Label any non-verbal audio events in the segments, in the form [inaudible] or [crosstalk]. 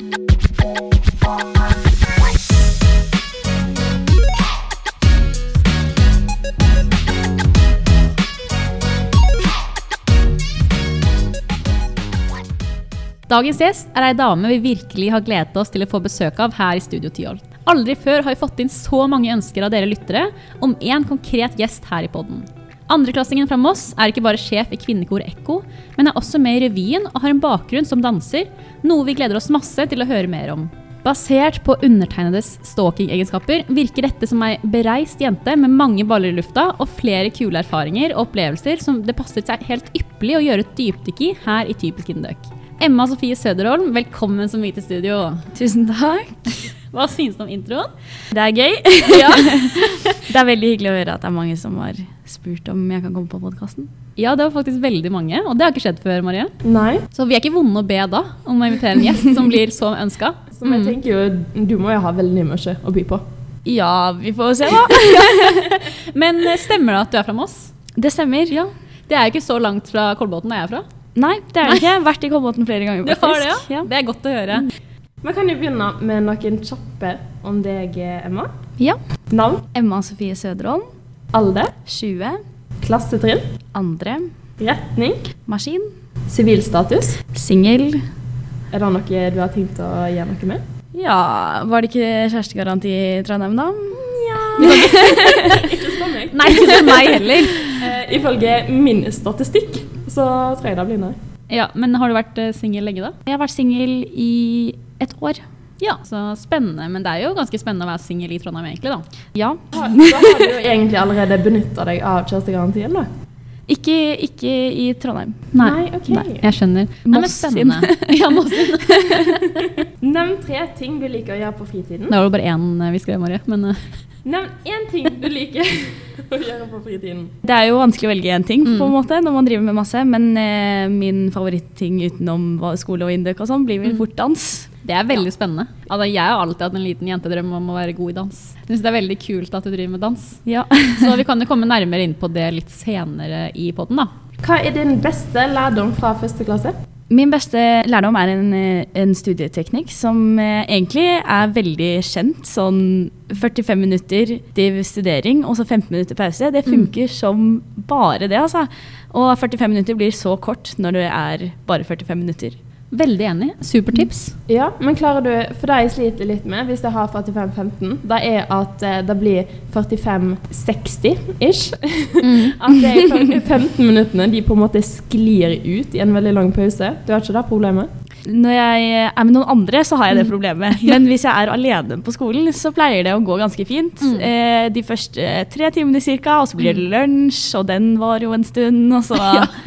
Dagens gjest er ei dame vi virkelig har gledet oss til å få besøk av her i Studio Tyholt. Aldri før har vi fått inn så mange ønsker av dere lyttere om én konkret gjest her i podden. Andreklassingen fra Moss er ikke bare sjef i kvinnekor Ekko, men er også med i revyen og har en bakgrunn som danser, noe vi gleder oss masse til å høre mer om. Basert på undertegnedes stalking-egenskaper virker dette som ei bereist jente med mange baller i lufta og flere kule erfaringer og opplevelser som det passer seg helt ypperlig å gjøre et dypdykk i her i Typisk Indøk. Emma Sofie Søderholm, velkommen så mye til studio. Tusen takk. Hva synes du om introen? Det er gøy. [laughs] Ja. [laughs] det er veldig hyggelig å høre at det er mange som har spurt om jeg kan komme på podkasten. Ja, det var faktisk veldig mange, og det har ikke skjedd før, Marie. Nei. Så vi er ikke vonde å be da om å invitere en gjest som blir så ønska. [laughs] Som jeg tenker jo, Du må jo ha veldig mye å by på. Ja, vi får se, da. Men eh, stemmer det at du er fra Moss? Det stemmer. Ja. Det er jo ikke så langt fra Kolbotn der jeg er fra. Nei, det er det ikke. Jeg har vært i Kolbotn flere ganger. faktisk. Det, ja? ja? Det er godt å høre. Vi kan jo begynne med noen kjappe om deg, Emma. Ja. Navn? Emma Sofie Søderholm. Alder? 20. Klassetrinn? Andre. Retning? Maskin. Sivilstatus? Singel. Er det noe du har tenkt å gjøre noe med? Ja, Var det ikke kjærestegaranti i Trondheim, da? Ja. [laughs] ikke spør meg. Nei, ikke spør meg heller. Uh, ifølge min statistikk så tror jeg det blir nei. Ja, Men har du vært uh, singel lenge, da? Jeg har vært singel i et år. Ja, så spennende. Men det er jo ganske spennende å være singel i Trondheim, egentlig, da. Ja. Da [laughs] har du jo egentlig allerede benytta deg av kjærestegarantien, da? Ikke, ikke, i Trondheim. Nei, Nei ok. Nei, jeg skjønner. Moss sin. [laughs] ja, Moss sin. [laughs] Nevn tre ting du liker å gjøre på fritiden. Det var jo bare én eh, vi skrev, Marie. Men uh. Nevn én ting du liker å gjøre på fritiden. Det er jo vanskelig å velge én ting mm. på en måte, når man driver med masse. Men eh, min favoritting utenom skole og Indøk og sånn, blir vel mm. fort dans. Det er veldig ja. spennende. Altså, jeg har alltid hatt en liten jentedrøm om å være god i dans. Jeg synes Det er veldig kult at du driver med dans. Ja. [laughs] Så vi kan jo komme nærmere inn på det litt senere i poden. Hva er din beste lærdom fra første klasse? Min beste lærdom er en, en studieteknikk som eh, egentlig er veldig kjent. Sånn 45 minutter til studering og så 15 minutter pause. Det mm. funker mm. som bare det, altså. Og 45 minutter blir så kort når det er bare 45 minutter. Veldig enig. Supertips. Ja, men klarer du For det jeg sliter litt med hvis jeg har 45-15, det er at eh, det blir 45-60-ish. Mm. at de 15 minuttene de på en måte sklir ut i en veldig lang pause. Du har ikke det problemet? Når jeg er med noen andre, så har jeg det mm. problemet. Men hvis jeg er alene på skolen, så pleier det å gå ganske fint. Mm. Eh, de første tre timene ca., og så blir det mm. lunsj, og den var jo en stund. Og så,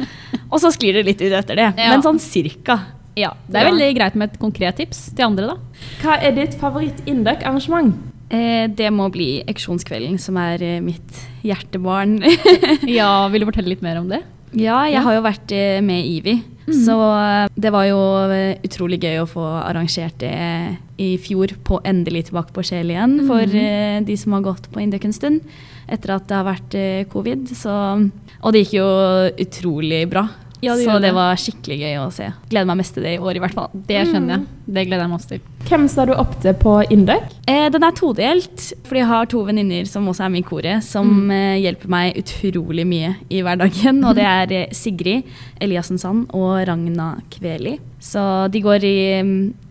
[laughs] og så sklir det litt ut etter det. Ja. Men sånn cirka. Ja, Det er veldig greit med et konkret tips til andre. da. Hva er ditt favoritt-Indøk-arrangement? Eh, det må bli Auksjonskvelden, som er eh, mitt hjertebarn. [laughs] ja, Vil du fortelle litt mer om det? Ja, jeg ja. har jo vært eh, med Ivi. Mm. Så eh, det var jo eh, utrolig gøy å få arrangert det i fjor, på endelig tilbake på Sjel igjen, mm. for eh, de som har gått på Indøk en stund etter at det har vært covid. Så, og det gikk jo utrolig bra. Ja, det så det, var skikkelig gøy å se. Gleder meg mest til det i år, i hvert fall. Det skjønner jeg. Det gleder jeg meg også til. Hvem står du opp til på Indøk? Eh, den er todelt, fordi jeg har to venninner som også er med i koret, som mm. eh, hjelper meg utrolig mye i hverdagen. Og det er eh, Sigrid Eliassen Sand og Ragna Kveli. Så de går i,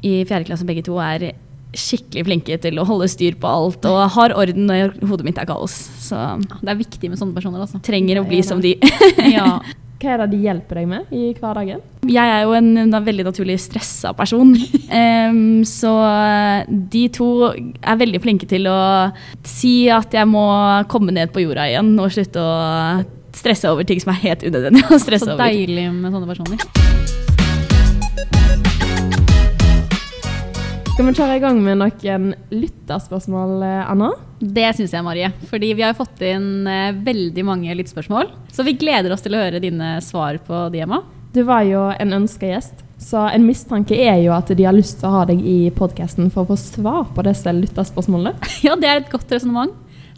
i fjerde klasse begge to og er skikkelig flinke til å holde styr på alt og har orden når hodet mitt er kaos. Så det er viktig med sånne personer. Altså. Trenger å bli som de. [laughs] ja. Hva er det de hjelper deg med i hverdagen? Jeg er jo en, en veldig naturlig stressa person. [laughs] um, så de to er veldig flinke til å si at jeg må komme ned på jorda igjen og slutte å stresse over ting som er helt unødvendig å stresse over. Så deilig med sånne personer. Skal vi kjøre i gang med noen lytterspørsmål, eh, Anna? Det syns jeg, Marie. Fordi vi har fått inn eh, veldig mange lyttspørsmål. Så vi gleder oss til å høre dine svar på de, Emma. Du var jo en ønska gjest, så en mistanke er jo at de har lyst til å ha deg i podkasten for å få svar på disse lytterspørsmålene. [laughs] ja, det er et godt resonnement.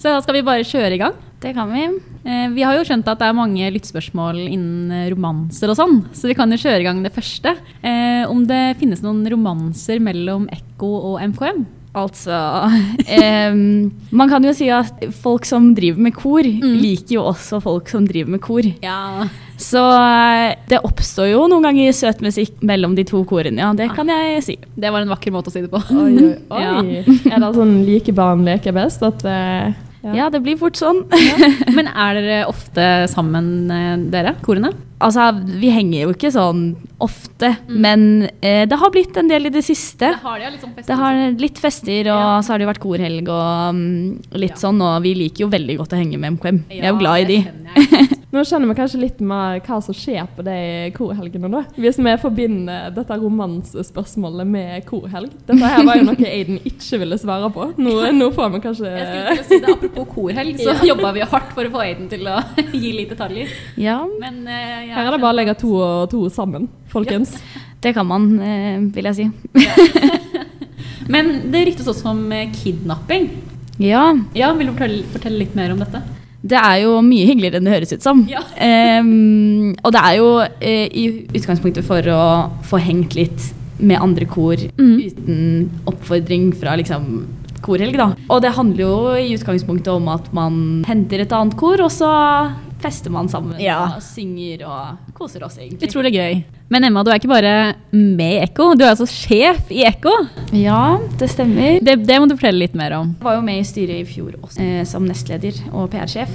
Så da skal vi bare kjøre i gang. Det kan vi. Eh, vi har jo skjønt at det er mange lyttspørsmål innen eh, romanser og sånn, så vi kan jo kjøre i gang det første. Eh, om det finnes noen romanser mellom Ekko og MKM? Altså [laughs] em, Man kan jo si at folk som driver med kor, liker jo også folk som driver med kor. Ja. Så eh, det oppstår jo noen ganger søt musikk mellom de to korene, ja. Det kan jeg si. Det var en vakker måte å si det på. Oi, oi, [laughs] oi. Ja. Er det sånn like barn leker best? At, eh, Ja, det blir fort sånn. [laughs] Men er dere ofte sammen, eh, dere, korene? Altså, vi henger jo ikke sånn ofte, men eh, det har blitt en del i det siste. Det har de, ja. Litt sånn Det har litt fester, og Ja. så har det jo vært korhelg og um, litt Ja. sånn, og vi liker jo veldig godt å henge med MKM. Vi er jo glad i de. Nå skjønner vi kanskje litt mer hva som skjer på de korhelgene, da. Hvis vi forbinder dette romansespørsmålet med korhelg. Dette her var jo noe Aiden ikke ville svare på. Nå, nå får vi kanskje Jeg skulle ikke si det, Apropos korhelg, så [laughs] jobba vi hardt for å få Aiden til å [laughs] gi litt detaljer. Ja, Men uh, ja, Her er det bare å legge to og to sammen, folkens. [laughs] det kan man, uh, vil jeg si. Men det ryktes også om eh, kidnapping. Ja, Ja, Vil du fortelle, fortelle litt mer om dette? Det er jo mye hyggeligere enn det høres ut som. Ja. Um, og det er jo uh, i utgangspunktet for å få hengt litt med andre kor Mm. uten oppfordring fra liksom korhelg, da. Og det handler jo i utgangspunktet om at man henter et annet kor, og så fester man sammen Ja. og synger og koser oss, egentlig. Utrolig gøy. Men Emma, du er ikke bare med i Ekko, du er altså sjef i Ekko. Ja, det stemmer. Det, det må du fortelle litt mer om. Jeg var jo med i styret i fjor også, eh, som nestleder og PR-sjef.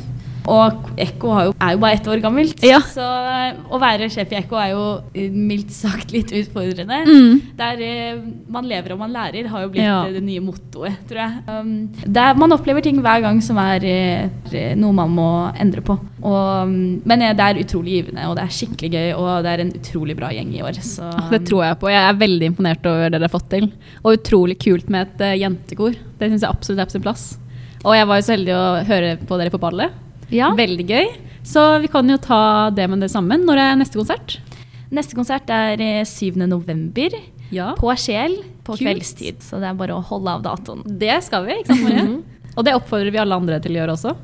Og Ekko jo- er jo bare ett år gammelt, Ja. så eh, å være sjef i Ekko er jo eh, mildt sagt litt utfordrende. Mm. Der eh, man lever og man lærer, har jo blitt Ja. det nye mottoet, tror jeg. Um, der man opplever ting hver gang som er eh, noe man må endre på. Og, um, men det er utrolig givende, og det er skikkelig gøy, og det er en utrolig bra gjeng i år. Så, Det tror jeg på. Jeg er veldig imponert over det dere har fått til. Og utrolig kult med et jentekor. Det syns jeg absolutt er på sin plass. Og jeg var jo så heldig å høre på dere på ballet. Ja. Veldig gøy. Så vi kan jo ta det med det sammen. Når er neste konsert? Neste konsert er eh, 7. november. Ja. På Sjel på Kult. kveldstid, så det er bare å holde av datoen. Det skal vi, ikke sant Marie? Og det oppfordrer vi alle andre til å gjøre også.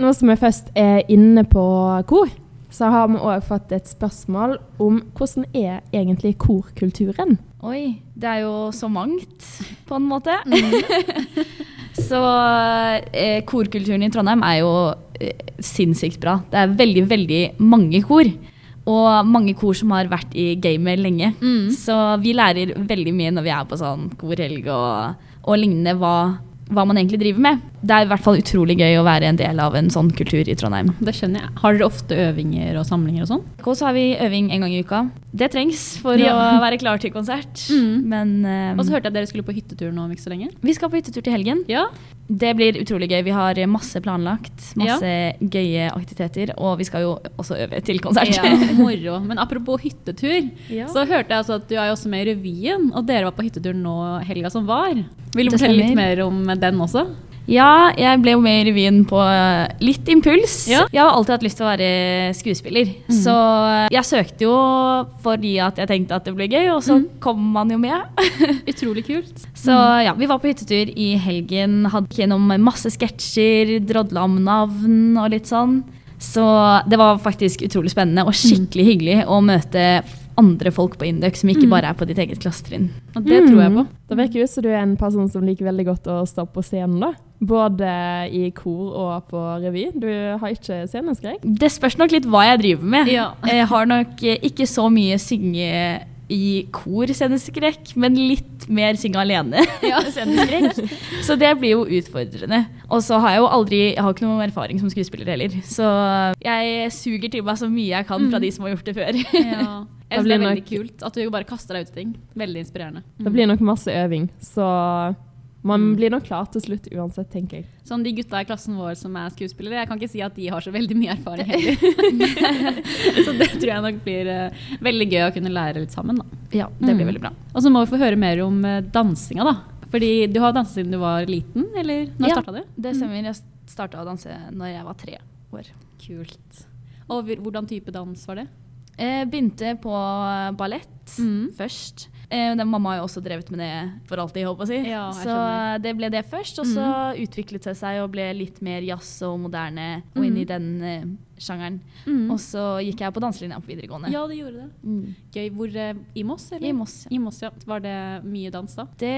Nå som vi først er inne på kor, så har vi òg fått et spørsmål om hvordan er egentlig korkulturen? Oi, det er jo så mangt, på en måte. [laughs] så eh, korkulturen i Trondheim er jo eh, sinnssykt bra. Det er veldig, veldig mange kor. Og mange kor som har vært i gamet lenge. Så vi lærer veldig mye når vi er på sånn korhelg og, og lignende, hva, hva man egentlig driver med. Det er i hvert fall utrolig gøy å være en del av en sånn kultur i Trondheim. Det skjønner jeg. Har dere ofte øvinger og samlinger og sånn? Og så har vi øving en gang i uka. Det trengs for Ja. å være klar til konsert. [laughs] Mm. Men um, Og så hørte jeg at dere skulle på hyttetur nå om ikke så lenge. vi skal på hyttetur til helgen. Ja. Det blir utrolig gøy. Vi har masse planlagt. Masse gøye aktiviteter. Og vi skal jo også øve til konsert. ja [laughs] moro. Men apropos hyttetur, Ja. så hørte jeg altså at du er jo også med i revyen, og dere var på hyttetur nå helga som var. Vil du fortelle litt mer om den også? Ja, jeg ble jo med i revyen på eh, litt impuls. Ja. Jeg har alltid hatt lyst til å være skuespiller. Så jeg søkte jo fordi at jeg tenkte at det ble gøy, og så kom man jo med. [laughs] Utrolig kult. Så ja, vi var på hyttetur i helgen, hadde gjennom masse sketsjer, drodla om navn og litt sånn. Så det var faktisk utrolig spennende og skikkelig hyggelig å møte andre folk på Indøk som ikke bare er på ditt eget klassetrinn. Og det tror jeg på. Det virker ut som du er en person som liker veldig godt å stå på scenen. da. Både i kor og på revy. Du har ikke sceneskrekk. Det spørs nok litt hva jeg driver med. Ja. [laughs] Jeg har nok eh, ikke så mye synge i kor sceneskrekk, men litt mer synge alene [laughs] sceneskrekk. Så det blir jo utfordrende. Og så har jeg jo aldri Jeg har ikke noen erfaring som skuespiller heller. Så jeg suger til meg så mye jeg kan fra de som har gjort det før. Ja. [laughs] Jeg synes det er veldig kult at du bare kaster deg ut i ting. Veldig inspirerende. Det blir nok masse øving, så man Mm. blir nok klar til slutt uansett, tenker jeg. Sånn De gutta i klassen vår som er skuespillere, jeg kan ikke si at de har så veldig mye erfaring heller. [laughs] så det tror jeg nok blir uh, veldig gøy å kunne lære litt sammen. da. Ja, det blir Mm. veldig bra. Og så må vi få høre mer om uh, dansinga, da. Fordi du har danset siden du var liten, eller når Ja. starta du? Det stemmer. Jeg starta å danse når jeg var tre år. Kult. Og hvordan type dans var det? Jeg begynte på ballett Mm. først. Eh, den mamma har jo også drevet med det for alltid, håper jeg å si. Ja, jeg så skjønner. det ble det først, og så utviklet det seg og ble litt mer jazz og moderne og inn i den eh, sjangeren. Mm. Og så gikk jeg på danselinja på videregående. Ja, det gjorde det. Mm. Gøy. Hvor eh, I Moss, eller? I Moss, ja. I Moss, ja. Var det mye dans da? Det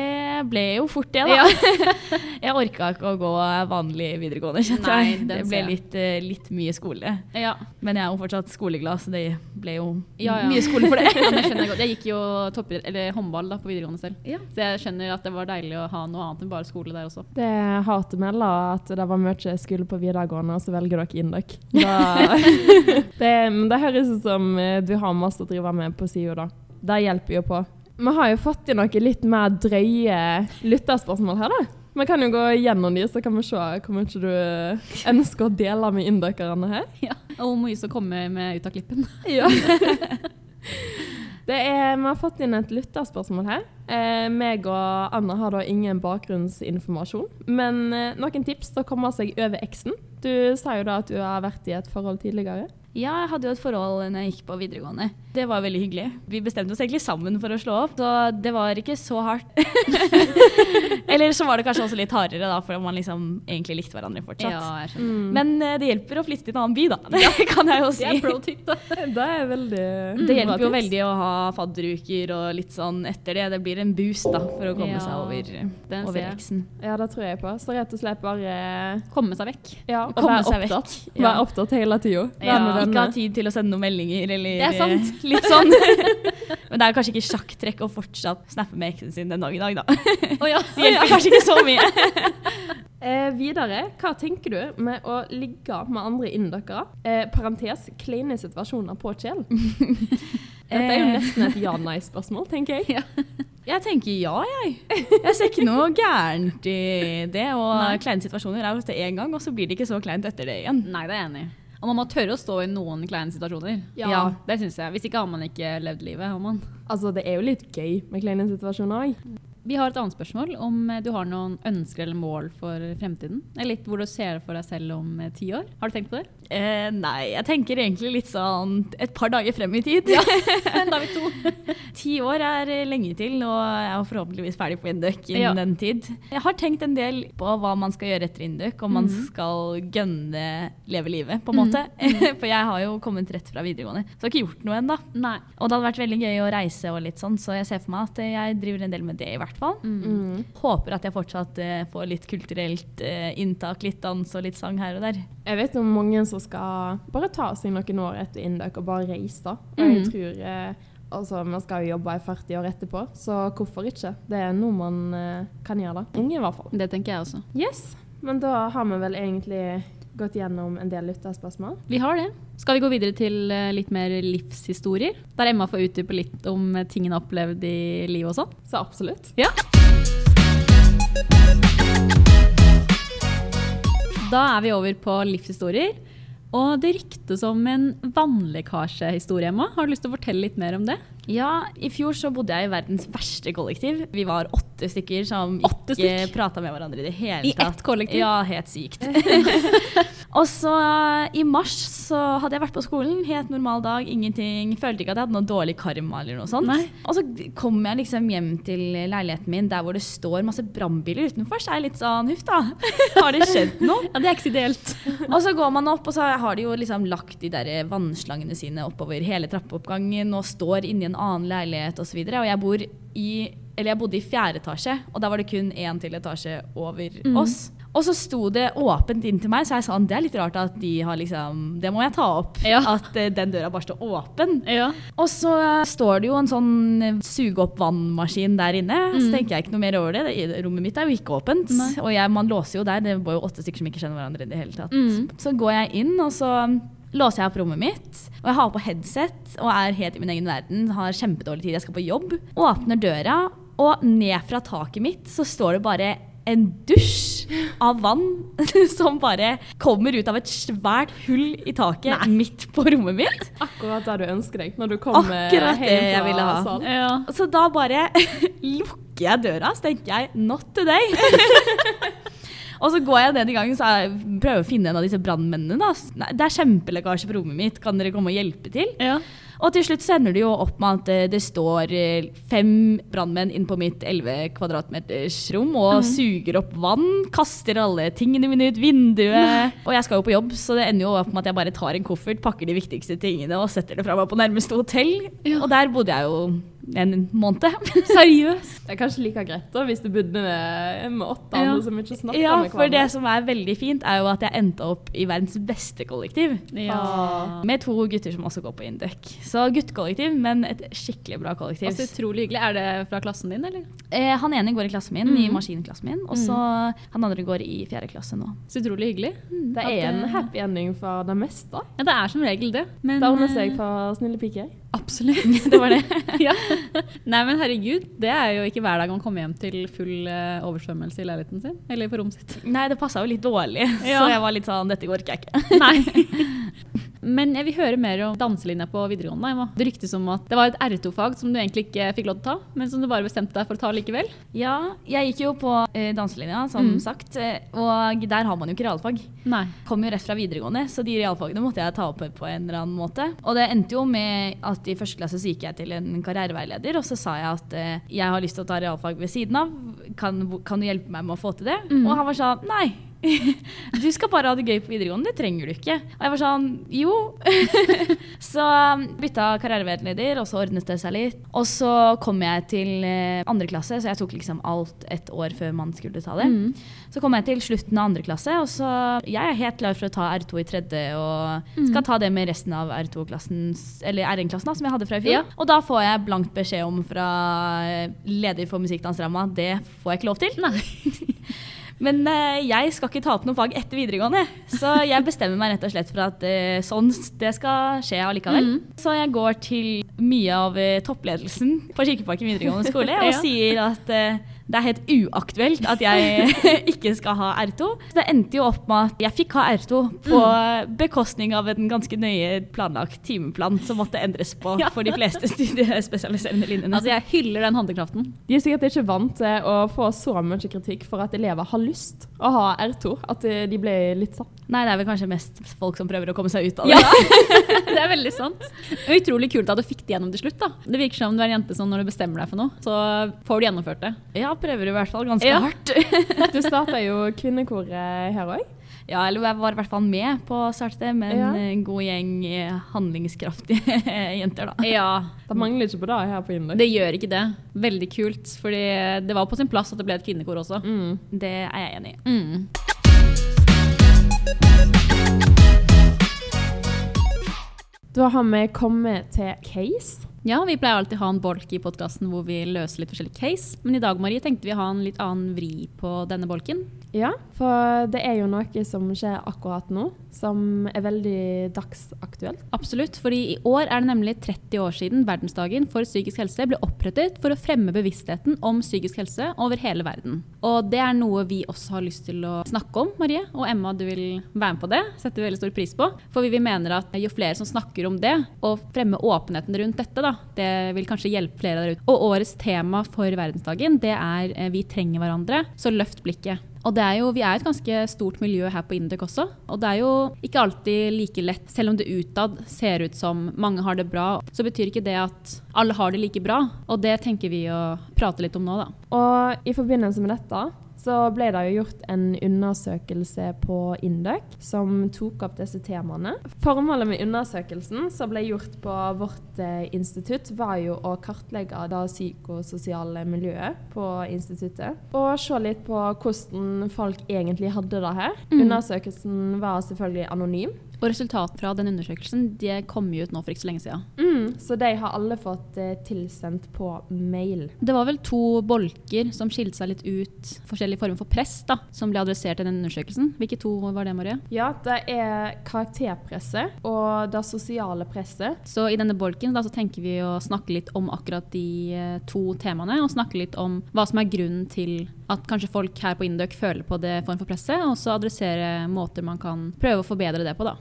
ble jo fort det, da. [laughs] jeg orka ikke å gå vanlig videregående, kjente jeg. Det ble litt, eh, litt mye skole. Ja. Men jeg er jo fortsatt skoleglad, så det ble jo Ja, ja. mye skole for det. [laughs] ja det skjønner jeg godt. Jeg gikk jo toppidrett, eller håndball da, på videregående selv. Ja. Så jeg skjønner at det var deilig å ha noe annet enn bare skole der også. Det hater meg, da, at det var mye skole på videregående, og så velger dere Induk. [laughs] Da, det, men det høres ut som eh, du har masse å drive med på sida, da. Det hjelper jo på. Vi har jo fått inn noen litt mer drøye lytterspørsmål her, da. Vi kan jo gå gjennom de, så kan vi se hvor mye du eh, ønsker å dele med inndøkerne her. [laughs] Ja. Og hvor mye som kommer med ut av klippen. Ja. [laughs] Det er, vi har fått inn et lytterspørsmål her. Eh, meg og Anna har da ingen bakgrunnsinformasjon. Men eh, noen tips til å komme seg over eksen. Du sa jo da at du har vært i et forhold tidligere. Ja, jeg hadde jo et forhold når jeg gikk på videregående. Det var veldig hyggelig. Vi bestemte oss egentlig sammen for å slå opp, så det var ikke så hardt. [laughs] Eller så var det kanskje også litt hardere, da, for man liksom egentlig likte hverandre fortsatt. Ja, jeg skjønner. Mm. Men eh, det hjelper å flytte til en annen by, da. [laughs] Det kan jeg jo si. Det er pro tip, da. [laughs] Det er veldig Det hjelper jo veldig å ha fadderuker og litt sånn etter det. Det blir en boost da, for å komme Ja, seg over, over eksen. Ja, det tror jeg på. Så rett og slett bare Komme seg vekk. ja, Komme være seg vekk. opptatt. Ja. Være opptatt hele tida. Ja, ikke ha tid til å sende noen meldinger eller Det er sant. eh, litt sånn. [laughs] Men det er kanskje ikke sjakktrekk å fortsatt snappe med eksen sin den dag i dag, da. Oh, ja. [laughs] Det hjelper kanskje ikke så mye. [laughs] Eh, videre, hva tenker du med å ligge med andre innendøkere? Eh, parentes, kleine situasjoner på kjell. Dette er jo Eh. nesten et ja-nei-spørsmål, tenker jeg. Jeg tenker ja, jeg. Jeg ser ikke noe gærent i det. Og Nei. kleine situasjoner er jo til én gang, og så blir det ikke så kleint etter det igjen. Nei, det er jeg enig i. Og man må tørre å stå i noen kleine situasjoner. Ja. Det syns jeg. Hvis ikke har man ikke levd livet. Har man. Altså, det er jo litt gøy med kleine situasjoner òg. Vi har et annet spørsmål. Om eh, du har noen ønsker eller mål for fremtiden? Eller litt hvor du ser for deg selv om eh, ti år? Har du tenkt på det? Eh, nei, jeg tenker egentlig litt sånn et par dager frem i tid. Ja, [laughs] da er vi to. [laughs] Ti år er eh, lenge til, og jeg er forhåpentligvis ferdig på Induc innen Ja. den tid. Jeg har tenkt en del på hva man skal gjøre etter Induc, om man skal gønne leve livet, på en måte. [laughs] For jeg har jo kommet rett fra videregående, så jeg har ikke gjort noe ennå. Og det hadde vært veldig gøy å reise og litt sånn, så jeg ser for meg at jeg driver en del med det i hvert fall. Mm. Håper at jeg fortsatt eh, får litt kulturelt eh, inntak, litt dans og litt sang her og der. Jeg vet om mange som skal bare ta seg noen år etter Indøk og bare reise. Og jeg Mhm. tror eh, Altså, Vi skal jo jobbe i 40 år etterpå, så hvorfor ikke? Det er noe man eh, kan gjøre. da. Unge, i hvert fall. Det tenker jeg også. Yes, Men da har vi vel egentlig gått gjennom en del lytterspørsmål. Vi har det. Skal vi gå videre til eh, litt mer livshistorier? Der Emma får utdype litt om eh, tingene opplevd i livet og sånn. Så absolutt. Ja. Da er vi over på livshistorier. Og det ryktes om en vannlekkasjehistorie, Emma. Har du lyst til å fortelle litt mer om det? Ja, i fjor så bodde jeg i verdens verste kollektiv. Vi var åtte stykker som Åtte ikke stykk? prata med hverandre i det hele tatt. I ett kollektiv? Ja, helt sykt. [laughs] og så eh, i mars så hadde jeg vært på skolen, helt normal dag, ingenting. Følte ikke at jeg hadde noe dårlig karma eller noe sånt. Nei. Og så kom jeg liksom hjem til leiligheten min der hvor det står masse brannbiler utenfor, så er jeg litt sånn huff da. [laughs] Har det skjedd noe? Ja, Det er ikke så ideelt. [laughs] Og så går man opp, og så har de jo liksom lagt de der vannslangene sine oppover hele trappeoppgangen og står inni en annen leilighet osv. Og, så og jeg bor i eller jeg bodde i fjerde etasje, og da var det kun én til etasje over oss. Og så sto det åpent inn til meg, så jeg sa det er litt rart at de har liksom Det må jeg ta opp. Ja. At eh, den døra bare står åpen. Ja. Og så står det jo en sånn eh, suge opp vannmaskin der inne. Så tenker jeg ikke noe mer over det. det. Rommet mitt er jo ikke åpent. Nei. Og jeg, man låser jo der. Det var jo åtte stykker som ikke kjenner hverandre i det hele tatt. Mm. Så går jeg inn, og så låser jeg opp rommet mitt. Og jeg har på headset og er helt i min egen verden. Har kjempedårlig tid, jeg skal på jobb. Åpner døra, og ned fra taket mitt så står det bare en dusj av vann [laughs] som bare kommer ut av et svært hull i taket midt på rommet mitt. Akkurat det du ønsker deg når du kommer Akkurat det hjem fra jeg ville ha. salen. ja. Så da bare [laughs] lukker jeg døra, så tenker jeg 'not today'. [laughs] Og så går jeg ned i gangen så jeg prøver å finne en av disse brannmennene. Det er kjempelekkasje på rommet mitt, kan dere komme og hjelpe til? Ja. Og til slutt sender de jo opp med at eh, det står eh, fem brannmenn inn på mitt 11 kvadratmeters rom og suger opp vann, kaster alle tingene mine ut vinduet. Og jeg skal jo på jobb, så det ender jo opp med at jeg bare tar en koffert, pakker de viktigste tingene og setter det fra meg på nærmeste hotell. Ja. Og der bodde jeg jo en måned. [laughs] Seriøst? Det er kanskje like greit da, hvis du bodde med, med åtte Ja. andre som ikke snakka Ja, med for det som er veldig fint, er jo at jeg endte opp i verdens beste kollektiv. Ah. Med to gutter som også går på Induc. Så guttekollektiv, men et skikkelig bra kollektiv. Altså, utrolig hyggelig. Er det fra klassen din, eller? Eh, han ene går i klassen min, i Mm. maskinklassen min, og så han andre går i fjerde klasse nå. Så utrolig hyggelig. Det er en happy ending for det meste. Ja, det er som regel det. Men, Det ordner seg eh, for snille piker. Absolutt. [laughs] Det var det. [laughs] ja. Nei, men herregud, det er jo ikke hver dag man kommer hjem til full eh, oversvømmelse i leiligheten sin. Eller på rommet sitt. Nei, det passa jo litt dårlig, Ja. så jeg var litt sånn Dette orker jeg ikke. Nei. [laughs] Men jeg vil høre mer om danselinja på videregående. Emma. Det ryktes om at det var et R2-fag som du egentlig ikke fikk lov til å ta, men som du bare bestemte deg for å ta likevel. Ja, jeg gikk jo på eh, danselinja, som Mm. sagt, eh, og der har man jo ikke realfag. Nei. Kom jo rett fra videregående, så de realfagene måtte jeg ta opp på en eller annen måte. Og det endte jo med at i første klasse så gikk jeg til en karriereveileder, og så sa jeg at eh, jeg har lyst til å ta realfag ved siden av. Kan, kan du hjelpe meg med å få til det? Mm. Og han var sånn nei. [laughs] Du skal bare ha det gøy på videregående, det trenger du ikke. Og jeg var sånn jo. [laughs] så um, bytta karriereveileder, og så ordnet det seg litt. Og så kom jeg til eh, andre klasse, så jeg tok liksom alt et år før man skulle ta det. Mm. Så kom jeg til slutten av andre klasse, og så jeg er helt klar for å ta R2 i tredje, og skal ta det med resten av R2-klassen, eller R1-klassen da, som jeg hadde fra i fjor. Ja. Og da får jeg blankt beskjed om fra eh, leder for musikkdansramma, det får jeg ikke lov til. Nei. [laughs] Men eh, jeg skal ikke ta opp noe fag etter videregående, så jeg bestemmer meg rett og slett for at eh, sånn det skal skje allikevel. Så jeg går til mye av eh, toppledelsen på Kirkeparken videregående skole [laughs] og sier at det er helt uaktuelt at jeg [laughs] ikke skal ha R2. Så det endte jo opp med at jeg fikk ha R2 på bekostning av en ganske nøye planlagt timeplan som måtte endres på [laughs] for de fleste studiespesialiserende linjene. Altså, jeg hyller den handlekraften. De er sikkert ikke vant til å få så mye kritikk for at elever har lyst å ha R2. At eh, de ble litt satt. Nei, det er vel kanskje mest folk som prøver å komme seg ut av det. Ja, [laughs] det er veldig sant. Utrolig kult at du fikk det gjennom til slutt. da. Det virker som du er en jente som når du bestemmer deg for noe, så får du gjennomført det. Ja, prøver du i hvert fall ganske Ja. hardt. [laughs] Du starta jo kvinnekoret her òg. Ja, eller jeg var i hvert fall med på å starte det med en Ja. god gjeng eh, handlingskraftige [laughs] jenter, da. Ja, Det mangler ikke på det her på Indøk. det gjør ikke det. Veldig kult. Fordi det var på sin plass at det ble et kvinnekor også. Mm. Det er jeg enig i. Mm. Da har vi kommet til case. Ja, vi pleier alltid å ha en bolk i podkasten hvor vi løser litt forskjellige case. Men i dag Marie, tenkte vi å ha en litt annen vri på denne bolken. Ja, for det er jo noe som skjer akkurat nå, som er veldig dagsaktuelt. Absolutt, fordi i år er det nemlig 30 år siden verdensdagen for psykisk helse ble opprettet for å fremme bevisstheten om psykisk helse over hele verden. Og det er noe vi også har lyst til å snakke om, Marie. Og Emma, du vil være med på det. Setter vi veldig stor pris på. For vi mener at jo flere som snakker om det, og fremmer åpenheten rundt dette, da, det vil kanskje hjelpe flere der ute. Og årets tema for verdensdagen, det er eh, 'Vi trenger hverandre', så løft blikket. Og det er jo, Vi er et ganske stort miljø her på Induc også. Og det er jo ikke alltid like lett, selv om det utad ser ut som mange har det bra. Så betyr ikke det at alle har det like bra. Og det tenker vi å prate litt om nå, da. Og i forbindelse med dette så ble det jo gjort en undersøkelse på Indøk som tok opp disse temaene. Formålet med undersøkelsen som ble gjort på vårt eh, institutt, var jo å kartlegge det psykososiale miljøet på instituttet. Og se litt på hvordan folk egentlig hadde det her. Undersøkelsen var selvfølgelig anonym. Og resultatet fra den undersøkelsen det kom jo ut nå for ikke så lenge siden. Mm, så de har alle fått eh, tilsendt på mail. Det var vel to bolker som skilte seg litt ut, forskjellige former for press, da, som ble adressert i den undersøkelsen. Hvilke to var det, Marie? Ja, det er karakterpresset og det sosiale presset. Så i denne bolken da, så tenker vi å snakke litt om akkurat de eh, to temaene, og snakke litt om hva som er grunnen til at kanskje folk her på Indøk føler på det form for presset, og så adressere måter man kan prøve å forbedre det på, da.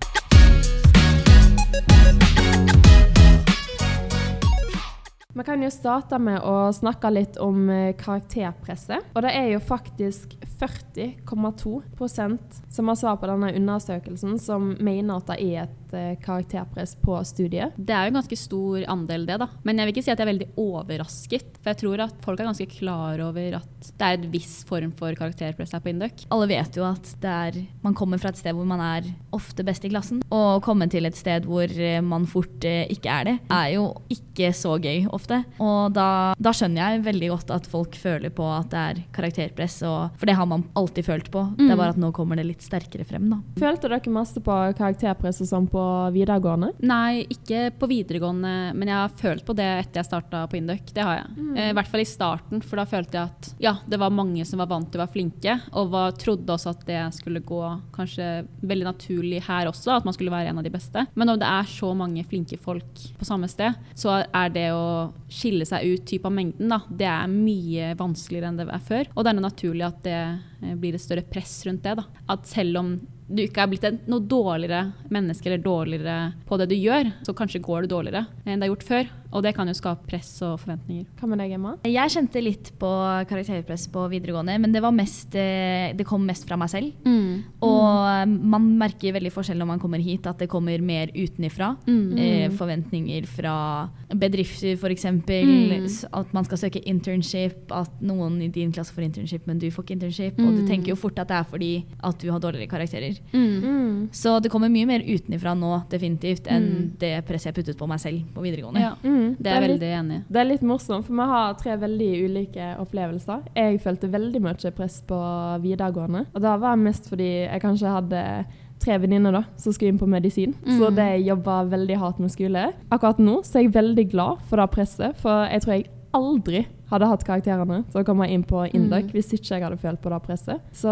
Vi kan jo starte med å snakke litt om eh, karakterpresset. Og det er jo faktisk 40,2% som har svar på denne undersøkelsen, som mener at det er et eh, karakterpress på studiet? Det er jo en ganske stor andel, det, da. Men jeg vil ikke si at jeg er veldig overrasket. For jeg tror at folk er ganske klar over at det er et viss form for karakterpress her på Induc. Alle vet jo at det er, man kommer fra et sted hvor man er ofte best i klassen. Og å komme til et sted hvor eh, man fort eh, ikke er det, er jo ikke så gøy ofte. Og da, da skjønner jeg veldig godt at folk føler på at det er karakterpress, og, for det har man alltid følt på. Det er bare at nå kommer det litt sterkere frem, da. Følte dere masse på karakterpress og sånn på videregående? Nei, ikke på videregående, men jeg har følt på det etter jeg starta på Induc. Det har jeg. Mm. I hvert fall i starten, for da følte jeg at ja, det var mange som var vant til å være flinke, og var, trodde også at det skulle gå kanskje veldig naturlig her også, at man skulle være en av de beste. Men når det er så mange flinke folk på samme sted, så er det å skille seg ut typ av mengden, da, det er mye vanskeligere enn det er før. Og det er naturlig at det eh, blir et større press rundt det. Da. At selv om du ikke er blitt en, noe dårligere menneske eller dårligere på det du gjør, så kanskje går det dårligere enn det har gjort før. Og det kan jo skape press og forventninger. Hva med deg, Emma? Jeg kjente litt på karakterpress på videregående, men det, var mest, eh, det kom mest fra meg selv. Og man merker veldig forskjell når man kommer hit, at det kommer mer utenifra. Mm. Eh, forventninger fra bedrifter, f.eks. Mm. At man skal søke internship, at noen i din klasse får internship, men du får ikke internship. Og du Mm. tenker jo fort at det er fordi at du har dårligere karakterer. Mm. Mm. Så det kommer mye mer utenifra nå, definitivt, enn Mm. det presset jeg puttet på meg selv på videregående. Ja, Mm. det er jeg veldig enig i. Det er litt morsomt, for vi har tre veldig ulike opplevelser. Jeg følte veldig mye press på videregående. Og det var mest fordi jeg kanskje hadde tre venninner da, som skulle inn på medisin. Så de jobba veldig hardt med skole. Akkurat nå så er jeg veldig glad for det presset, for jeg tror jeg aldri hadde hatt karakterene til å komme inn på Indok Mm. hvis ikke jeg hadde følt på det presset. Så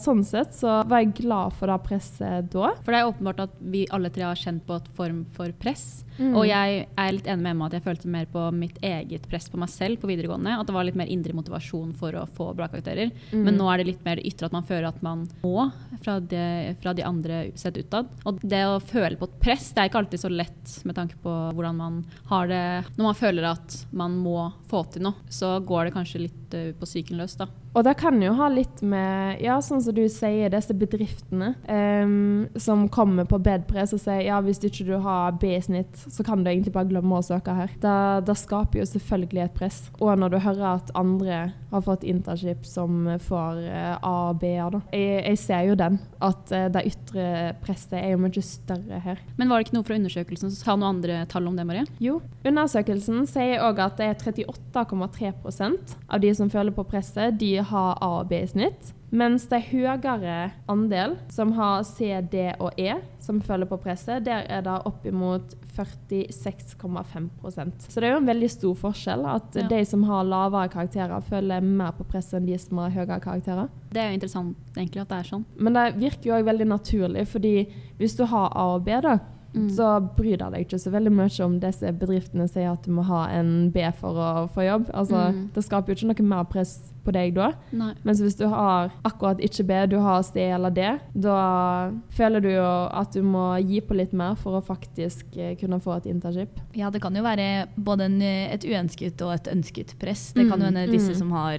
sånn sett så var jeg glad for det presset da. For det er åpenbart at vi alle tre har kjent på et form for press. Mm. Og jeg er litt enig med Emma at jeg følte mer på mitt eget press på meg selv på videregående. At det var litt mer indre motivasjon for å få bra karakterer. Mm. Men nå er det litt mer det ytre at man føler at man må fra, det, fra de andre sett utad. Og det å føle på et press, det er ikke alltid så lett med tanke på hvordan man har det når man føler at man må få til noe. Så går det kanskje litt eh, på psyken løs, da. Og det kan jo ha litt med, ja, sånn som du sier, disse bedriftene um, som kommer på bedpress og sier ja, hvis du ikke du har B-snitt, så kan du egentlig bare glemme å søke her. Det, det skaper jo selvfølgelig et press. Og når du hører at andre har fått internship som får eh, A og B-er, da. Jeg, jeg ser jo den, at eh, det ytre presset er jo mye større her. Men var det ikke noe fra undersøkelsen som sa noe andre tall om det, Marie? Jo, undersøkelsen sier òg at det er 38,3% av de som føler på presset, de har A og B i snitt. Mens det er høyere andel som har C, D og E, som følger på presset, der er det oppimot 46,5% Så det er jo en veldig stor forskjell at Ja. de som har lavere karakterer, føler mer på presset enn de som har høyere karakterer. Det er jo interessant egentlig at det er sånn. Men det virker jo òg veldig naturlig, fordi hvis du har A og B, da, Mm. så bryr det deg ikke så veldig mye om disse bedriftene sier at du må ha en B for å få jobb. Altså, Mm. Det skaper jo ikke noe mer press på deg da. Nei. Mens hvis du har akkurat ikke B, du har C eller D, da føler du jo at du må gi på litt mer for å faktisk eh, kunne få et internship. Ja, det kan jo være både en, et uønsket og et ønsket press. Det kan jo Mm, hende disse mm. som har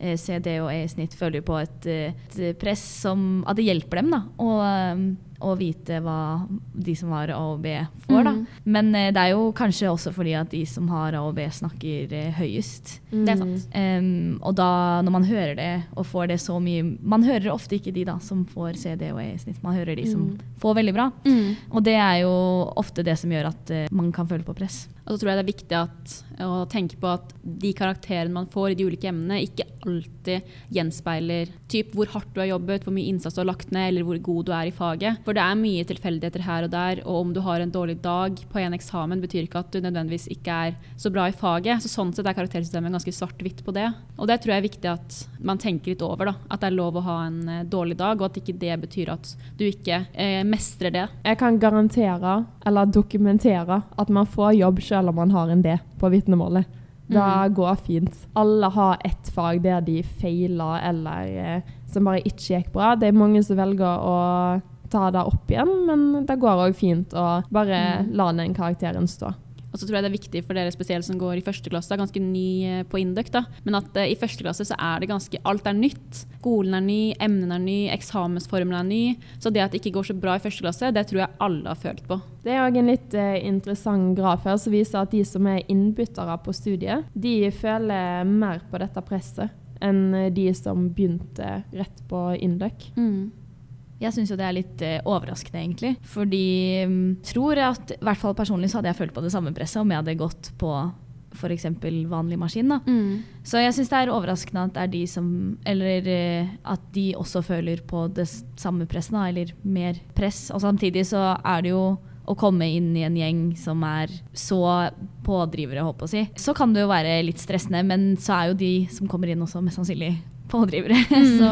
CD C, D og E i snitt, føler jo på et, eh, et press som At det hjelper dem da, å, eh, å vite hva de som har A og B får. da. Mm. Men eh, det er jo kanskje også fordi at de som har A og B, snakker eh, høyest. Det er sant. Em, og da, når man hører det og får det så mye Man hører ofte ikke de da som får CD og E-snitt, Man hører de som Mm. får veldig bra. Mm. Og det er jo ofte det som gjør at eh, man kan føle på press. Og så tror jeg det er viktig at, å tenke på at de karakterene man får i de ulike emnene, ikke alltid gjenspeiler typ hvor hardt du har jobbet, hvor mye innsats du har lagt ned, eller hvor god du er i faget. For det er mye tilfeldigheter her og der, og om du har en dårlig dag på en eksamen, betyr ikke at du nødvendigvis ikke er så bra i faget. Så sånn sett er karaktersystemet ganske svart-hvitt på det. Og det tror jeg er viktig at man tenker litt over, da. At det er lov å ha en eh, dårlig dag, og at ikke det betyr at du ikke eh, mestrer det. Jeg kan garantere, eller dokumentere, at man får jobb selv om man har en D på vitnemålet. Det Mhm. går fint. Alle har ett fag der de feiler eller eh, som bare ikke gikk bra. Det er mange som velger å ta det opp igjen, men det går òg fint å bare Mhm. la den karakteren stå. Og så tror jeg det er viktig for dere spesielt som går i første klasse, er ganske ny eh, på Induc, da. Men at uh, i første klasse så er det ganske Alt er nytt. Skolen er ny, emnene er ny, eksamensformelen er ny. Så det at det ikke går så bra i første klasse, det tror jeg alle har følt på. Det er òg en litt uh, interessant graf her som viser at de som er innbyttere på studiet, de føler mer på dette presset enn de som begynte rett på Induc. Mm. Jeg syns jo det er litt eh, overraskende, egentlig. Fordi tror tror at, i hvert fall personlig så hadde jeg følt på det samme presset om jeg hadde gått på f.eks. vanlig maskin. da. Mm. Så jeg syns det er overraskende at det er de som Eller eh, at de også føler på det samme presset, da, eller mer press. Og samtidig så er det jo å komme inn i en gjeng som er så pådrivere, håper jeg å si, så kan det jo være litt stressende, men så er jo de som kommer inn også mest sannsynlig pådrivere. [laughs] Så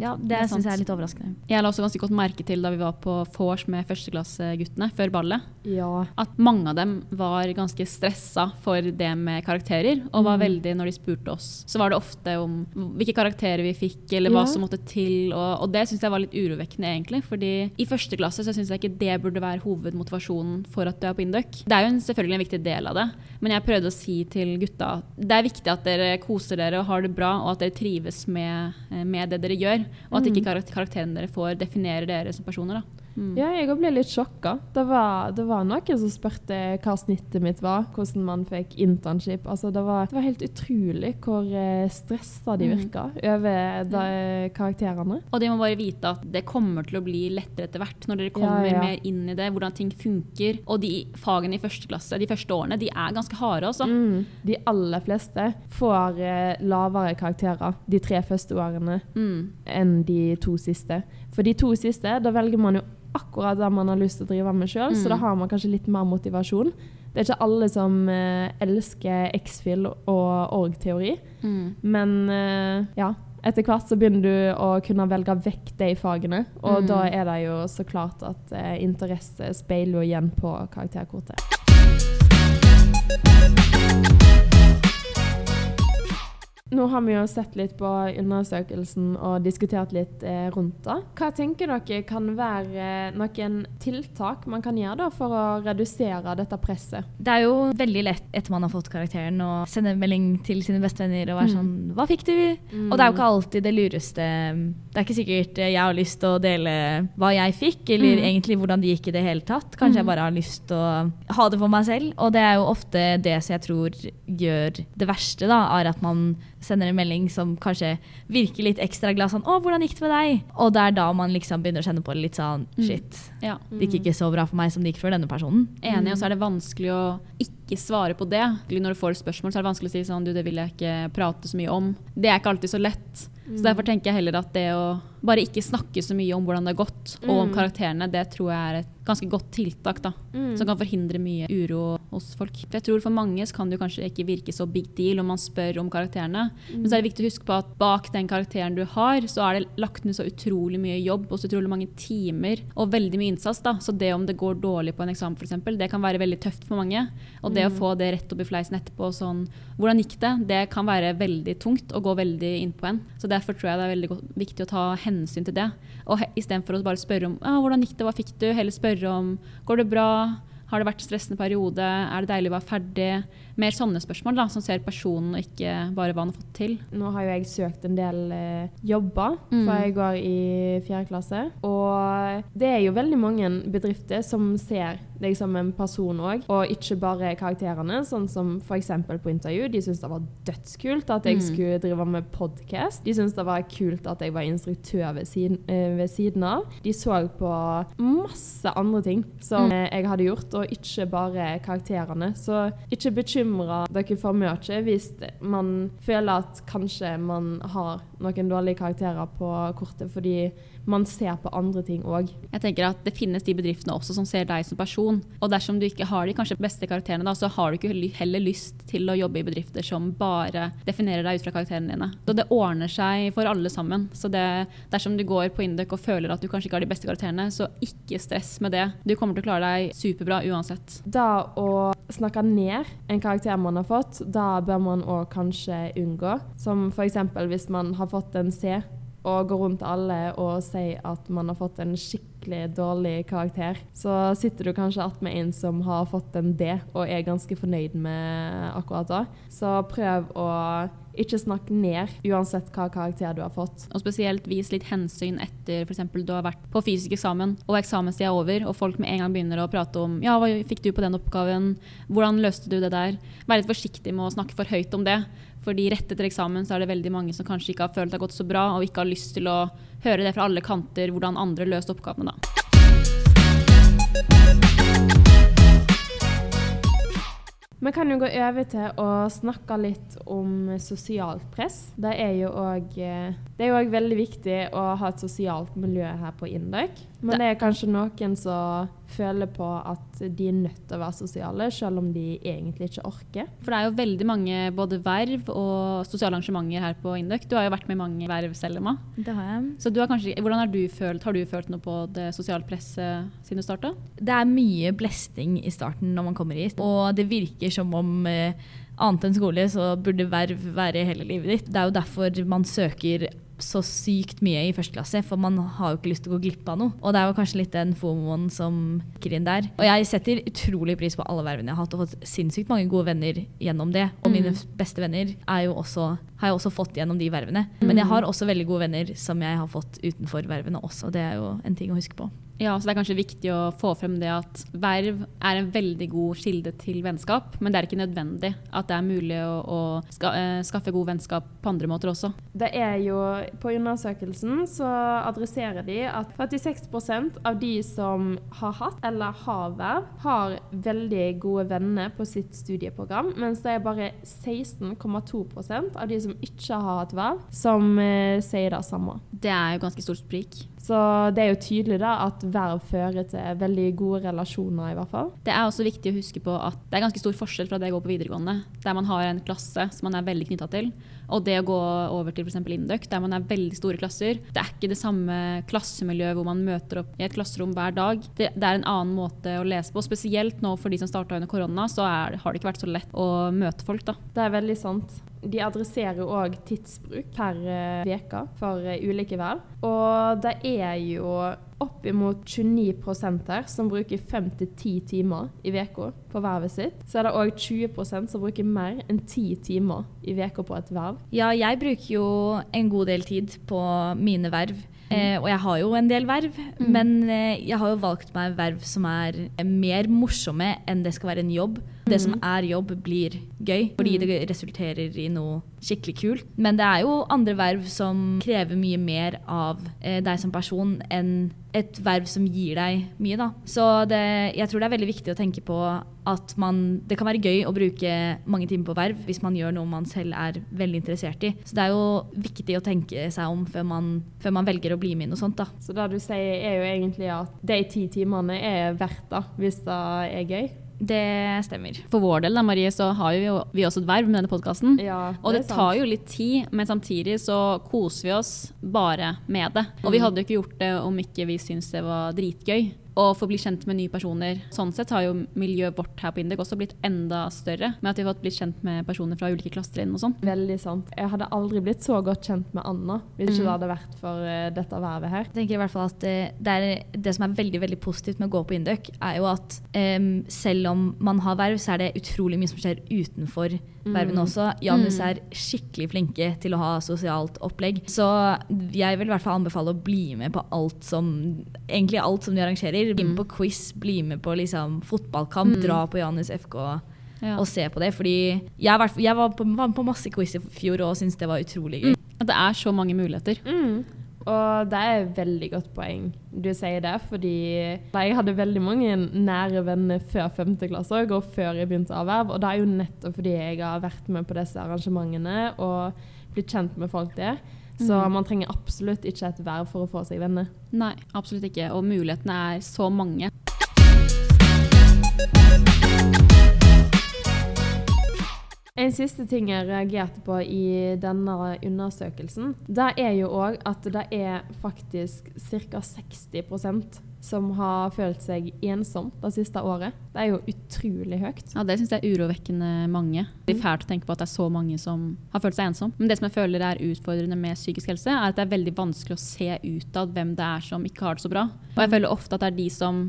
ja, det, Det er syns jeg er litt overraskende. Jeg la også ganske godt merke til da vi var på vors med førsteklasseguttene før ballet, Ja. at mange av dem var ganske stressa for det med karakterer. Og var Mm. veldig, når de spurte oss, så var det ofte om hvilke karakterer vi fikk, eller hva Ja. som måtte til. Og, og det syns jeg var litt urovekkende, egentlig. fordi i første klasse så syns jeg ikke det burde være hovedmotivasjonen for at du er på Induc. Det er jo en, selvfølgelig en viktig del av det, men jeg prøvde å si til gutta at det er viktig at dere koser dere og har det bra, og at dere trives med, eh, med det dere gjør. Og at ikke karakterene dere får, definerer dere som personer. da. Mm. Ja, jeg òg ble litt sjokka. Det var, det var noen som spurte hva snittet mitt var, hvordan man fikk internship. Altså, det, var, det var helt utrolig hvor eh, stressa de Mm. over de karakterene. Og de må bare vite at det kommer til å bli lettere etter hvert når dere kommer Ja, ja. mer inn i det, hvordan ting funker. Og de fagene i første klasse, de første årene, de er ganske harde, altså. Mm. De aller fleste får eh, lavere karakterer de tre første årene Mm. enn de to siste. For de to siste, da velger man jo akkurat det man har lyst til å drive med sjøl, så Mm. da har man kanskje litt mer motivasjon. Det er ikke alle som eh, elsker X-Fill og org-teori, Mm. men eh, ja. Etter hvert så begynner du å kunne velge vekk de fagene, og Mm. da er det jo så klart at eh, interesse speiler jo igjen på karakterkortet. Nå har vi jo sett litt på undersøkelsen og diskutert litt eh, rundt det. Hva tenker dere kan være eh, noen tiltak man kan gjøre for å redusere dette presset? Det er jo veldig lett etter man har fått karakteren å sende en melding til sine bestevenner og være Mm. sånn Hva fikk du? Mm. Og det er jo ikke alltid det lureste Det er ikke sikkert eh, jeg har lyst til å dele hva jeg fikk, eller Mm. egentlig hvordan det gikk i det hele tatt. Kanskje jeg Mm. bare har lyst til å ha det for meg selv. Og det er jo ofte det som jeg tror gjør det verste, da, er at man sender en melding som kanskje virker litt ekstra glad sånn 'Å, hvordan gikk det med deg?' Og det er da man liksom begynner å kjenne på det litt sånn Mm. Shit, Ja. det gikk ikke så bra for meg som det gikk for denne personen. Enig, og så er det vanskelig å ikke svare på det. Når du får spørsmål, så er det vanskelig å si sånn Du, det vil jeg ikke prate så mye om. Det er ikke alltid så lett. Så derfor tenker jeg heller at det å bare ikke snakke så mye om hvordan det har gått, og om Mm. karakterene, det tror jeg er et ganske godt tiltak, da. Mm. Som kan forhindre mye uro hos folk. For jeg tror For mange så kan det kanskje ikke virke så big deal om man spør om karakterene. Men så er det viktig å huske på at bak den karakteren du har, så er det lagt ned så utrolig mye jobb og så utrolig mange timer og veldig mye innsats. da. Så det om det går dårlig på en eksamen, f.eks., det kan være veldig tøft for mange. Og det å få det rett opp i fleisen etterpå, sånn Hvordan gikk det? Det kan være veldig tungt og gå veldig inn på en. Så derfor tror jeg det er veldig godt, viktig å ta hensyn til det. Og istedenfor å bare spørre om ah, hvordan gikk det, hva fikk du, heller spørre om går det bra, har det vært stressende periode, er det deilig å være ferdig? Mer sånne spørsmål da, som ser personen og ikke bare hva han har fått til. Nå har jo jeg søkt en del eh, jobber, Mm. jeg går i fjerde klasse. Og det er jo veldig mange bedrifter som ser deg som en person òg, og ikke bare karakterene. Sånn som f.eks. på intervju. De syntes det var dødskult at jeg Mm. skulle drive med podkast. De syntes det var kult at jeg var instruktør ved siden, eh, ved siden av. De så på masse andre ting som Mm. eh, jeg hadde gjort, og ikke bare karakterene. Så ikke bekymre dere for mye hvis man føler at kanskje man har noen dårlige karakterer på kortet, fordi man ser på andre ting òg. Jeg tenker at Det finnes de bedriftene også som ser deg som person. Og dersom du ikke har de kanskje beste karakterene, da, så har du ikke heller lyst til å jobbe i bedrifter som bare definerer deg ut fra karakterene dine. Så det ordner seg for alle sammen. Så det, dersom du går på Induc og føler at du kanskje ikke har de beste karakterene, så ikke stress med det. Du kommer til å klare deg superbra uansett. Da å snakke ned en karakter man har fått, da bør man òg kanskje unngå. Som f.eks. hvis man har fått en C, og går rundt alle og sier at man har fått en skikkelig dårlig karakter, så sitter du kanskje attmed en som har fått en D og er ganske fornøyd med akkurat da. Så prøv å ikke snakk ned uansett hva karakter du har fått. Og spesielt vis litt hensyn etter f.eks. du har vært på fysisk eksamen, og eksamenstida er over, og folk med en gang begynner å prate om ja, hva fikk du på den oppgaven, hvordan løste du det der? Vær litt forsiktig med å snakke for høyt om det. Fordi rett etter eksamen så er det veldig mange som kanskje ikke har følt det har gått så bra, og ikke har lyst til å høre det fra alle kanter, hvordan andre løste oppgavene da. Vi kan jo gå over til å snakke litt om sosialt press. Det er jo òg veldig viktig å ha et sosialt miljø her på Indøk. Men det er kanskje noen som føler på at de er nødt til å være sosiale, selv om de egentlig ikke orker. For det er jo veldig mange både verv og sosiale arrangementer her på Indøk. Du har jo vært med i mange verv selv, Emma. Det har jeg. Så har, kanskje, hvordan har du følt, har du følt noe på det sosiale presset siden du starta? Det er mye blesting i starten når man kommer hit, og det virker som om eh, annet enn skole, så burde verv være hele livet ditt. Det er jo derfor man søker så sykt mye i første klasse, for man har jo ikke lyst til å gå glipp av noe. Og det er jo kanskje litt den fomoen som kikker inn der. Og jeg setter utrolig pris på alle vervene jeg har hatt, og fått sinnssykt mange gode venner gjennom det. Og mine mm. beste venner også, har jeg også fått gjennom de vervene. Men jeg mm. har også veldig gode venner som jeg har fått utenfor vervene også. Det er jo en ting å huske på. Ja, så Det er kanskje viktig å få frem det at verv er en veldig god kilde til vennskap, men det er ikke nødvendig at det er mulig å, å ska, uh, skaffe god vennskap på andre måter også. Det er jo, På undersøkelsen så adresserer de at 46% av de som har hatt eller har verv, har veldig gode venner på sitt studieprogram, mens det er bare 16,2% av de som ikke har hatt verv, som uh, sier det samme. Det er jo ganske stort sprik. Så det er jo tydelig da at verv fører til veldig gode relasjoner, i hvert fall. Det er også viktig å huske på at det er ganske stor forskjell fra det å gå på videregående, der man har en klasse som man er veldig knytta til, og det å gå over til f.eks. Induc, der man er veldig store klasser. Det er ikke det samme klassemiljøet hvor man møter opp i et klasserom hver dag. Det, det er en annen måte å lese på, spesielt nå for de som starta under korona, så er, har det ikke vært så lett å møte folk, da. Det er veldig sant. De adresserer òg tidsbruk per uke uh, for uh, ulike verv. Og det er jo oppimot 29 her som bruker 5-10 timer i uka på vervet sitt. Så er det òg 20% som bruker mer enn 10 timer i uka på et verv. Ja, jeg bruker jo en god del tid på mine verv. Eh, og jeg har jo en del verv, mm. men eh, jeg har jo valgt meg verv som er mer morsomme enn det skal være en jobb. Det som mm. er jobb, blir gøy, fordi mm. det resulterer i noe skikkelig kult. Men det er jo andre verv som krever mye mer av eh, deg som person enn et verv som gir deg mye. Da. Så det, jeg tror det er veldig viktig å tenke på at man, det kan være gøy å bruke mange timer på verv hvis man gjør noe man selv er veldig interessert i. Så det er jo viktig å tenke seg om før man, før man velger å bli med i noe sånt. Da. Så det du sier er jo egentlig at de ti timene er verdt det, hvis det er gøy? Det stemmer. For vår del da, Marie, så har vi jo vi også et verv med denne podkasten. Ja, og det, tar tar jo litt tid, men samtidig så koser vi oss bare med det. Og vi mm. hadde jo ikke gjort det om ikke vi syntes det var dritgøy og få bli kjent med nye personer. Sånn sett har jo miljøet vårt her på Indek også blitt enda større, med at vi har fått blitt kjent med personer fra ulike klassetrinn og sånn. Veldig sant. Jeg hadde aldri blitt så godt kjent med Anna hvis ikke mm. det hadde vært for uh, dette vervet her. Jeg tenker i hvert fall at uh, det, er, det, som er veldig veldig positivt med å gå på Indøk, er jo at um, selv om man har verv, så er det utrolig mye som skjer utenfor mm. vervene også. Janus mm. er skikkelig flinke til å ha sosialt opplegg. Så jeg vil i hvert fall anbefale å bli med på alt som egentlig alt som de arrangerer. Bli med på quiz, bli med på liksom, fotballkamp, mm. dra på Janus FK. Ja. og se på det. Fordi jeg, var, jeg var, på, var på masse quiz i fjor og syntes det var utrolig gøy. Mm. At det er så mange muligheter. Mm. Og det er et veldig godt poeng du sier det, fordi jeg hadde veldig mange nære venner før 5. klasse og før jeg begynte avverv, og det er jo nettopp fordi jeg har vært med på disse arrangementene og blitt kjent med folk der. Så mm. man trenger absolutt ikke et verv for å få seg venner. Nei, absolutt ikke. Og mulighetene er så mange. En siste ting jeg reagerte på i denne undersøkelsen, det er jo òg at det er faktisk ca. 60 som har følt seg ensomt det siste året. Det er jo utrolig høyt. Ja, Det syns jeg er urovekkende mange. Det er fælt å tenke på at det er så mange som har følt seg ensom. Men det som jeg føler er utfordrende med psykisk helse, er at det er veldig vanskelig å se utad hvem det er som ikke har det så bra. Og jeg føler ofte at det er de som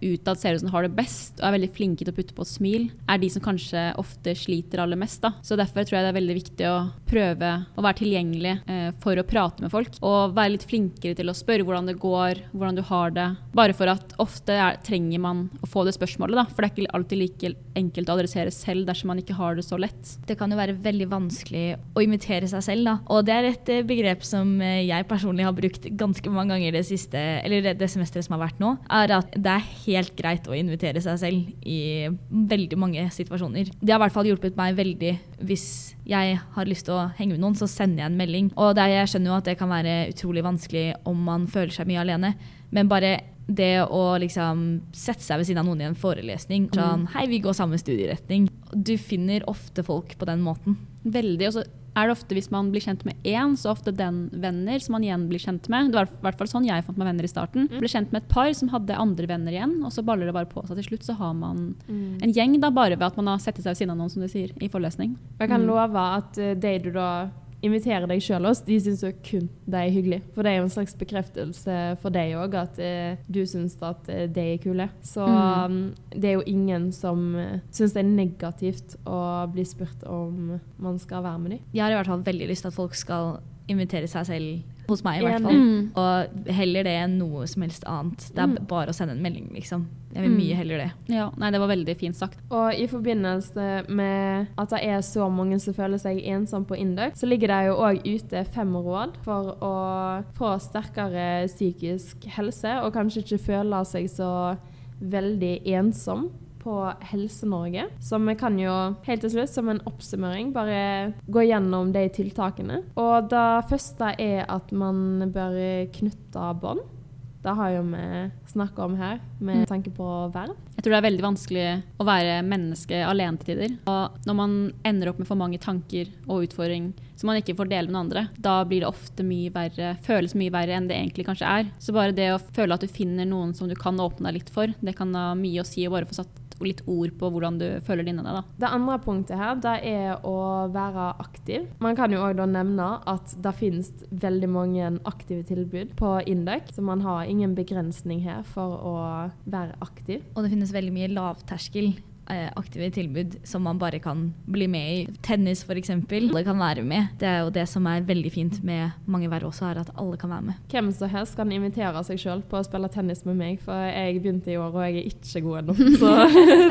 utad ser ut som de har det best og er veldig flinke til å putte på et smil, er de som kanskje ofte sliter aller mest. Da. Så Derfor tror jeg det er veldig viktig å prøve å være tilgjengelig eh, for å prate med folk. Og være litt flinkere til å spørre hvordan det går, hvordan du har det. Bare for at ofte er, trenger man å få det spørsmålet, da. For det er ikke alltid like enkelt å adressere selv dersom man ikke har det så lett. Det kan jo være veldig vanskelig å imitere seg selv, da. Og det er et eh, begrep som eh, jeg personlig har brukt ganske mange ganger det siste, eller det semesteret som har vært nå, er at det er helt greit å invitere seg selv i veldig mange situasjoner. Det har i hvert fall hjulpet meg veldig hvis jeg har lyst til å henge med noen, så sender jeg en melding. Og der jeg skjønner jo at det kan være utrolig vanskelig om man føler seg mye alene, men bare det å liksom sette seg ved siden av noen i en forelesning sånn Hei, vi går samme studieretning. Du finner ofte folk på den måten. Veldig. Og så er det ofte hvis man blir kjent med én, så ofte den venner som man igjen blir kjent med. Det var i hvert fall sånn jeg fant meg venner i starten. Mm. Ble kjent med et par som hadde andre venner igjen, og så baller det bare på seg. Til slutt så har man mm. en gjeng da bare ved at man har satt seg ved siden av noen, som du sier, i forelesning. Jeg kan mm. love at det de du da invitere deg sjøl også, de syns jo kun det er hyggelig. For det er jo en slags bekreftelse for deg òg, at eh, du syns at eh, de er kule. Så mm. um, det er jo ingen som uh, syns det er negativt å bli spurt om man skal være med dem. Jeg har i hvert fall veldig lyst til at folk skal invitere seg selv hos meg, i hvert fall. Mm. Og heller det enn noe som helst annet. Det er mm. bare å sende en melding, liksom. Jeg vil mm. mye heller det. Ja, nei, Det var veldig fint sagt. Og i forbindelse med at det er så mange som føler seg ensomme på Induct, så ligger det jo òg ute fem råd for å få sterkere psykisk helse, og kanskje ikke føle seg så veldig ensom på Helse-Norge. Så vi kan jo helt til slutt, som en oppsummering, bare gå gjennom de tiltakene. Og det første er at man bør knytte bånd. Det har jo vi snakka om her, med tanke på verv. Jeg tror det er veldig vanskelig å være menneske alene til tider. Og når man ender opp med for mange tanker og utfordring som man ikke får dele med andre, da blir det ofte mye verre, føles mye verre enn det egentlig kanskje er. Så bare det å føle at du finner noen som du kan åpne deg litt for, det kan ha mye å si å bare få satt litt ord på hvordan du føler det inni. Det andre punktet her, det er å være aktiv. Man kan jo òg nevne at det finnes veldig mange aktive tilbud på Indek, så man har ingen begrensning her for å være aktiv. Og det finnes veldig mye lavterskel aktive tilbud som man bare kan bli med i. Tennis f.eks. Alle kan være med. Det er jo det som er veldig fint med mange verv også, er at alle kan være med. Hvem som helst kan invitere seg sjøl på å spille tennis med meg, for jeg begynte i år og jeg er ikke god ennå. [laughs] Så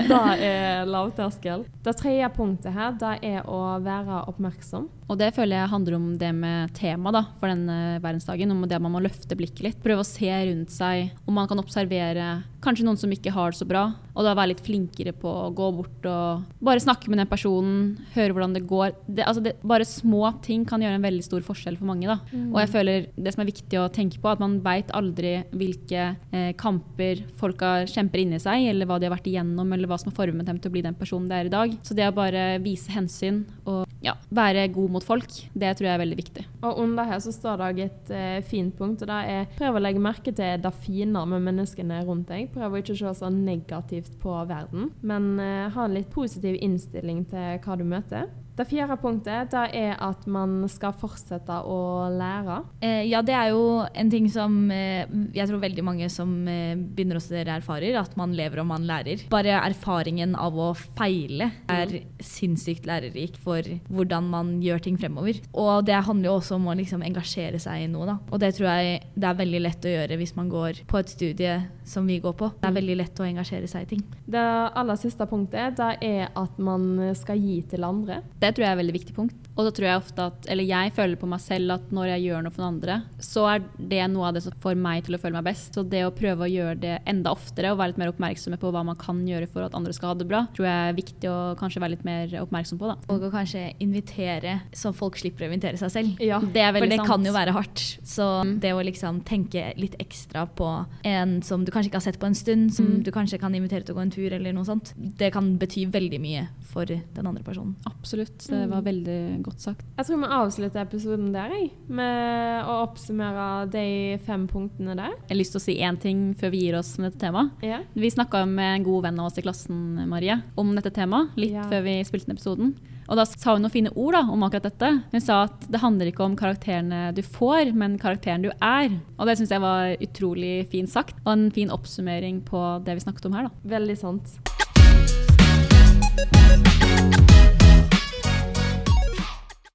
det er lavterskel. Det tredje punktet her, det er å være oppmerksom. Og det føler jeg handler om det med temaet for denne verdensdagen. Om det at man må løfte blikket litt. Prøve å se rundt seg. Om man kan observere kanskje noen som ikke har det så bra. Og da være litt flinkere på å gå bort og bare snakke med den personen. Høre hvordan det går. Det, altså det, bare små ting kan gjøre en veldig stor forskjell for mange. Da. Mm. Og jeg føler det som er viktig å tenke på, at man veit aldri hvilke eh, kamper har kjemper inni seg, eller hva de har vært igjennom, eller hva som har formet dem til å bli den personen de er i dag. Så det å bare vise hensyn og ja, være god mot folk, det tror jeg er veldig viktig. Og under her så står det et eh, fint punkt, og det er prøv å legge merke til det fine med menneskene rundt deg. Prøv å ikke se så negativt på verden, men eh, ha en litt positiv innstilling til hva du møter. Det fjerde punktet det er at man skal fortsette å lære. Eh, ja, det er jo en ting som eh, jeg tror veldig mange som eh, begynner å studere, erfarer. At man lever og man lærer. Bare erfaringen av å feile er mm. sinnssykt lærerik for hvordan man gjør ting fremover. Og det handler jo også om å liksom engasjere seg i noe. Da. Og det tror jeg det er veldig lett å gjøre hvis man går på et studie som vi går på. Det er veldig lett å engasjere seg i ting. Det aller siste punktet det er at man skal gi til andre. Det tror jeg er et veldig viktig punkt. Og så tror jeg ofte at, eller jeg føler på meg selv at når jeg gjør noe for noen andre, så er det noe av det som får meg til å føle meg best. Så det å prøve å gjøre det enda oftere og være litt mer oppmerksomme på hva man kan gjøre for at andre skal ha det bra, tror jeg er viktig å kanskje være litt mer oppmerksom på. da. Og å kanskje invitere så folk slipper å invitere seg selv. Ja. Det er For det sant. kan jo være hardt. Så det å liksom tenke litt ekstra på en som du kanskje ikke har sett på en stund, som Mm. du kanskje kan invitere til å gå en tur eller noe sånt, det kan bety veldig mye for den andre personen. Absolutt. Det var veldig godt sagt. Jeg tror vi avslutter episoden der, jeg. Med å oppsummere de fem punktene der. Jeg har lyst til å si én ting før vi gir oss med dette temaet. Ja. Vi snakka med en god venn av oss i klassen Marie, om dette temaet litt Ja. før vi spilte inn episoden. Og da sa hun noen fine ord da, om akkurat dette. Hun sa at det handler ikke om karakterene du får, men karakteren du er. Og det syns jeg var utrolig fint sagt, og en fin oppsummering på det vi snakket om her. da. Veldig sant.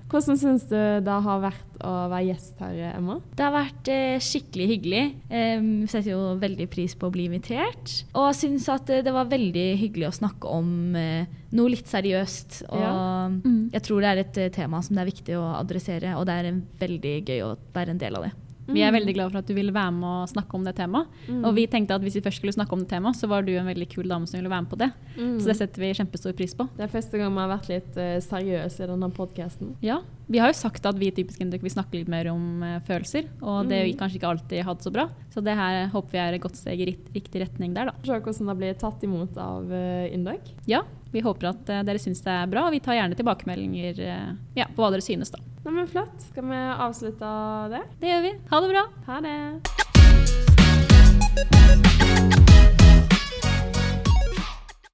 Hvordan syns du det har vært å være gjest her, Emma? Det har vært eh, skikkelig hyggelig. Eh, setter jo veldig pris på å bli invitert. Og syns at eh, det var veldig hyggelig å snakke om eh, noe litt seriøst. Og Ja. Mm. jeg tror det er et eh, tema som det er viktig å adressere, og det er veldig gøy å være en del av det. Vi er veldig glad for at du ville være med og snakke om det temaet. Mm. Og vi tenkte at hvis vi først skulle snakke om det temaet, så var du en veldig kul dame som ville være med på det. Mm. Så det setter vi kjempestor pris på. Det er første gang vi har vært litt uh, seriøse i denne podkasten. Ja, Vi har jo sagt at vi i Typisk Induk vil snakke litt mer om uh, følelser, og det har vi Mm. kanskje ikke alltid hatt så bra. Så det her håper vi er et godt steg i rikt- riktig retning der, da. Se hvordan det blir tatt imot av uh, Induk. Ja, vi håper at eh, dere syns det er bra, og vi tar gjerne tilbakemeldinger eh, ja, på hva dere synes, da. Nei, men Flott. Skal vi avslutte det? Det gjør vi. Ha det bra. Ha det.